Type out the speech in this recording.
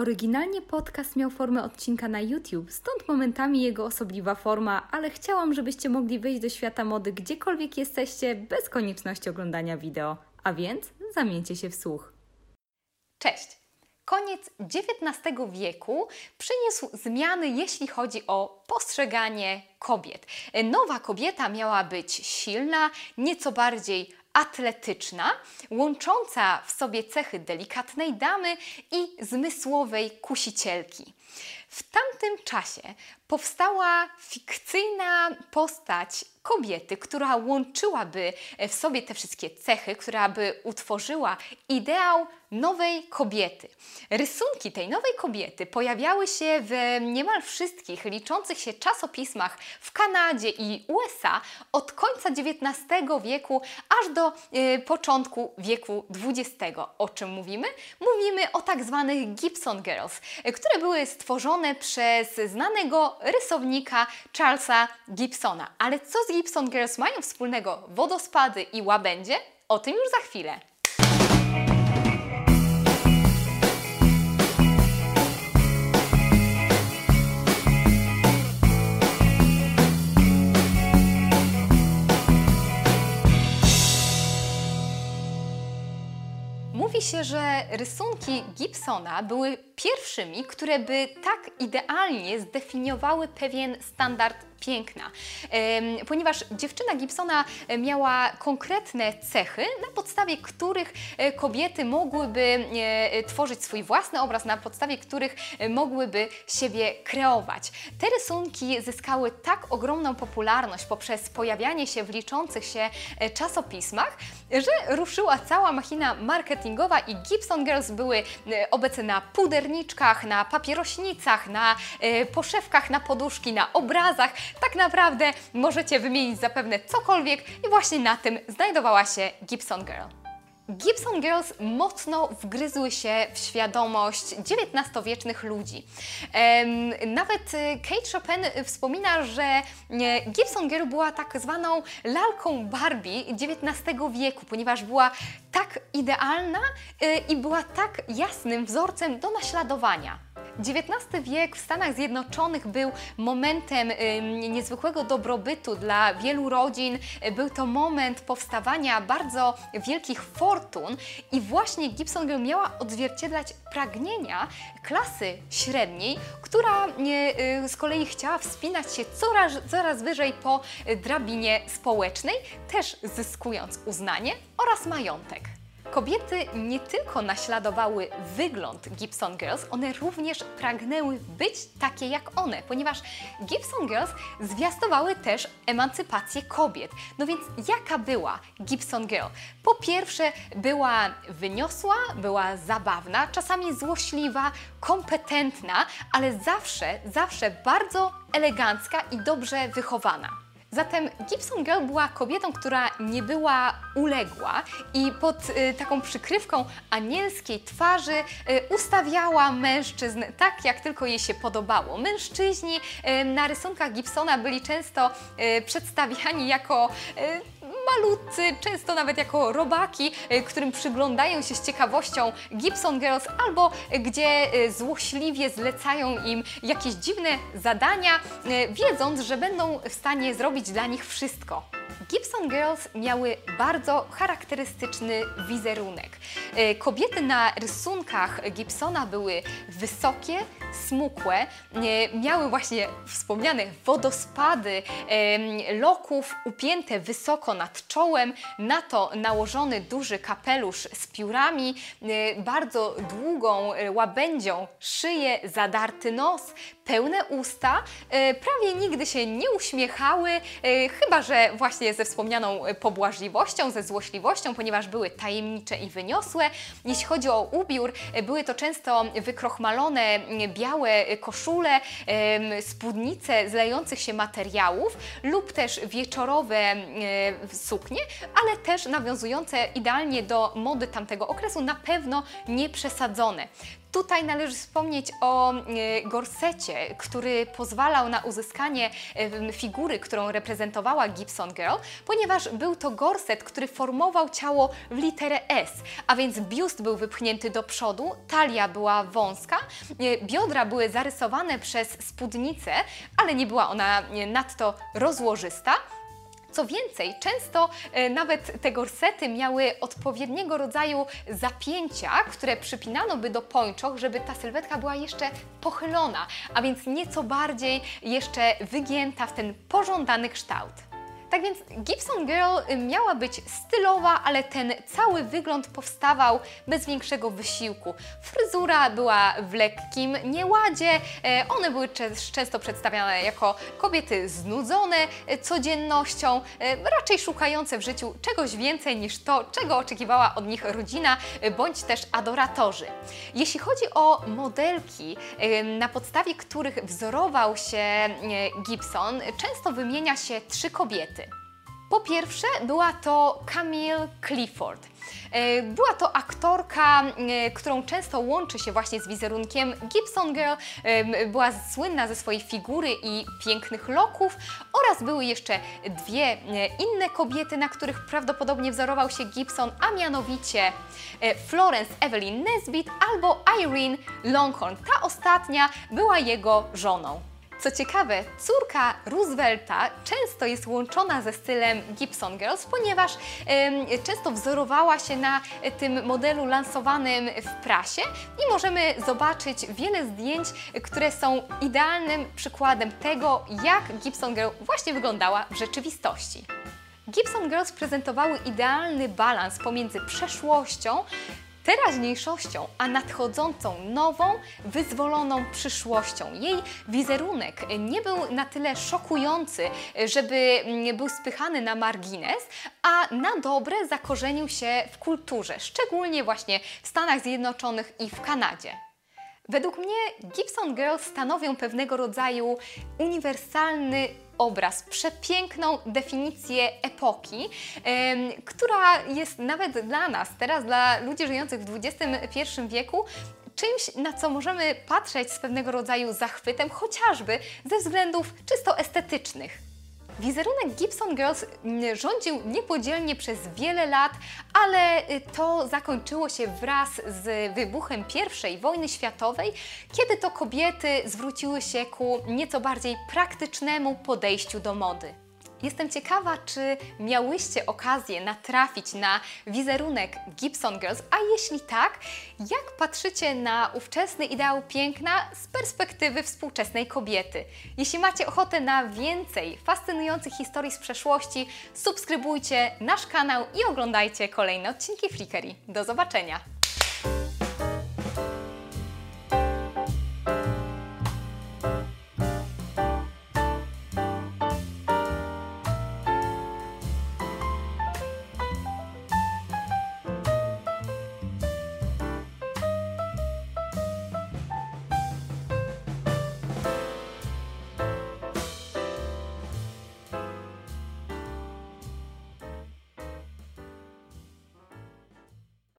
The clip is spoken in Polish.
Oryginalnie podcast miał formę odcinka na YouTube, stąd momentami jego osobliwa forma, ale chciałam, żebyście mogli wejść do świata mody gdziekolwiek jesteście, bez konieczności oglądania wideo. A więc zamieńcie się w słuch. Cześć! Koniec XIX wieku przyniósł zmiany, jeśli chodzi o postrzeganie kobiet. Nowa kobieta miała być silna, nieco bardziej atletyczna, łącząca w sobie cechy delikatnej damy i zmysłowej kusicielki. W tamtym czasie powstała fikcyjna postać kobiety, która łączyłaby w sobie te wszystkie cechy, która by utworzyła ideał nowej kobiety. Rysunki tej nowej kobiety pojawiały się w niemal wszystkich liczących się czasopismach w Kanadzie i USA od końca XIX wieku aż do y, początku wieku XX. O czym mówimy? Mówimy o tak zwanych Gibson Girls, które były stworzone przez znanego rysownika Charlesa Gibsona. Ale co z Gibson Girls mają wspólnego wodospady i łabędzie? O tym już za chwilę. Mówi się, że rysunki Gibsona były pierwszymi, które by tak idealnie zdefiniowały pewien standard piękna, ponieważ dziewczyna Gibsona miała konkretne cechy, na podstawie których e, kobiety mogłyby e, tworzyć swój własny obraz, na podstawie których e, mogłyby siebie kreować. Te rysunki zyskały tak ogromną popularność poprzez pojawianie się w liczących się czasopismach, że ruszyła cała machina marketingowa i Gibson Girls były obecne na puderniczkach, na papierośnicach, na poszewkach na poduszki, na obrazach, tak naprawdę możecie wymienić zapewne cokolwiek i właśnie na tym znajdowała się Gibson Girl. Gibson Girls mocno wgryzły się w świadomość XIX-wiecznych ludzi. Nawet y, Kate Chopin wspomina, że y, Gibson Girl była tak zwaną lalką Barbie XIX wieku, ponieważ była tak idealna y, i była tak jasnym wzorcem do naśladowania. XIX wiek w Stanach Zjednoczonych był momentem niezwykłego dobrobytu dla wielu rodzin. Był to moment powstawania bardzo wielkich fortun i właśnie Gibson Girl miała odzwierciedlać pragnienia klasy średniej, która y, z kolei chciała wspinać się coraz, coraz wyżej po drabinie społecznej, też zyskując uznanie oraz majątek. Kobiety nie tylko naśladowały wygląd Gibson Girls, one również pragnęły być takie jak one, ponieważ Gibson Girls zwiastowały też emancypację kobiet. No więc jaka była Gibson Girl? Po pierwsze była wyniosła, była zabawna, czasami złośliwa, kompetentna, ale zawsze, zawsze bardzo elegancka i dobrze wychowana. Zatem Gibson Girl była kobietą, która nie była uległa i pod y, taką przykrywką anielskiej twarzy y, ustawiała mężczyzn tak, jak tylko jej się podobało. Mężczyźni y, na rysunkach Gibsona byli często y, przedstawiani jako y, malutcy, często nawet jako robaki, y, którym przyglądają się z ciekawością Gibson Girls albo gdzie y, złośliwie zlecają im jakieś dziwne zadania, y, wiedząc, że będą w stanie zrobić dla nich wszystko. Gibson Girls miały bardzo charakterystyczny wizerunek. E, kobiety na rysunkach Gibsona były wysokie, smukłe, e, miały właśnie wspomniane wodospady loków upięte wysoko nad czołem, na to nałożony duży kapelusz z piórami, e, bardzo długą łabędzią szyję, zadarty nos, pełne usta, prawie nigdy się nie uśmiechały, chyba że właśnie ze wspomnianą pobłażliwością, ze złośliwością, ponieważ były tajemnicze i wyniosłe. Jeśli chodzi o ubiór, były to często wykrochmalone białe koszule, spódnice z lejących się materiałów lub też wieczorowe suknie, ale też nawiązujące idealnie do mody tamtego okresu, na pewno nie przesadzone. Tutaj należy wspomnieć o e, gorsecie, który pozwalał na uzyskanie e, figury, którą reprezentowała Gibson Girl, ponieważ był to gorset, który formował ciało w literę S, a więc biust był wypchnięty do przodu, talia była wąska, e, biodra były zarysowane przez spódnicę, ale nie była ona nadto rozłożysta. Co więcej, często e, nawet te gorsety miały odpowiedniego rodzaju zapięcia, które przypinano by do pończoch, żeby ta sylwetka była jeszcze pochylona, a więc nieco bardziej jeszcze wygięta w ten pożądany kształt. Tak więc Gibson Girl y, miała być stylowa, ale ten cały wygląd powstawał bez większego wysiłku. Fryzura była w lekkim nieładzie, e, one były często przedstawiane jako kobiety znudzone e, codziennością, e, raczej szukające w życiu czegoś więcej niż to, czego oczekiwała od nich rodzina bądź też adoratorzy. Jeśli chodzi o modelki, na podstawie których wzorował się Gibson, często wymienia się trzy kobiety. Po pierwsze była to Camille Clifford. E, była to aktorka, e, którą często łączy się właśnie z wizerunkiem Gibson Girl. E, była słynna ze swojej figury i pięknych loków oraz były jeszcze dwie inne kobiety, na których prawdopodobnie wzorował się Gibson, a mianowicie Florence Evelyn Nesbit albo Irene Longhorn. Ta ostatnia była jego żoną. Co ciekawe, córka Roosevelta często jest łączona ze stylem Gibson Girls, ponieważ często wzorowała się na tym modelu lansowanym w prasie i możemy zobaczyć wiele zdjęć, które są idealnym przykładem tego, jak Gibson Girl właśnie wyglądała w rzeczywistości. Gibson Girls prezentowały idealny balans pomiędzy przeszłością, teraźniejszością, a nadchodzącą nową, wyzwoloną przyszłością. Jej wizerunek nie był na tyle szokujący, żeby mm, był spychany na margines, a na dobre zakorzenił się w kulturze, szczególnie właśnie w Stanach Zjednoczonych i w Kanadzie. Według mnie Gibson Girls stanowią pewnego rodzaju uniwersalny obraz, przepiękną definicję epoki, która jest nawet dla nas, teraz dla ludzi żyjących w XXI wieku, czymś, na co możemy patrzeć z pewnego rodzaju zachwytem, chociażby ze względów czysto estetycznych. Wizerunek Gibson Girls mm, rządził niepodzielnie przez wiele lat, ale y, to zakończyło się wraz z wybuchem I wojny światowej, kiedy to kobiety zwróciły się ku nieco bardziej praktycznemu podejściu do mody. Jestem ciekawa, czy miałyście okazję natrafić na wizerunek Gibson Girls, a jeśli tak, jak patrzycie na ówczesny ideał piękna z perspektywy współczesnej kobiety? Jeśli macie ochotę na więcej fascynujących historii z przeszłości, subskrybujcie nasz kanał i oglądajcie kolejne odcinki Flickery. Do zobaczenia!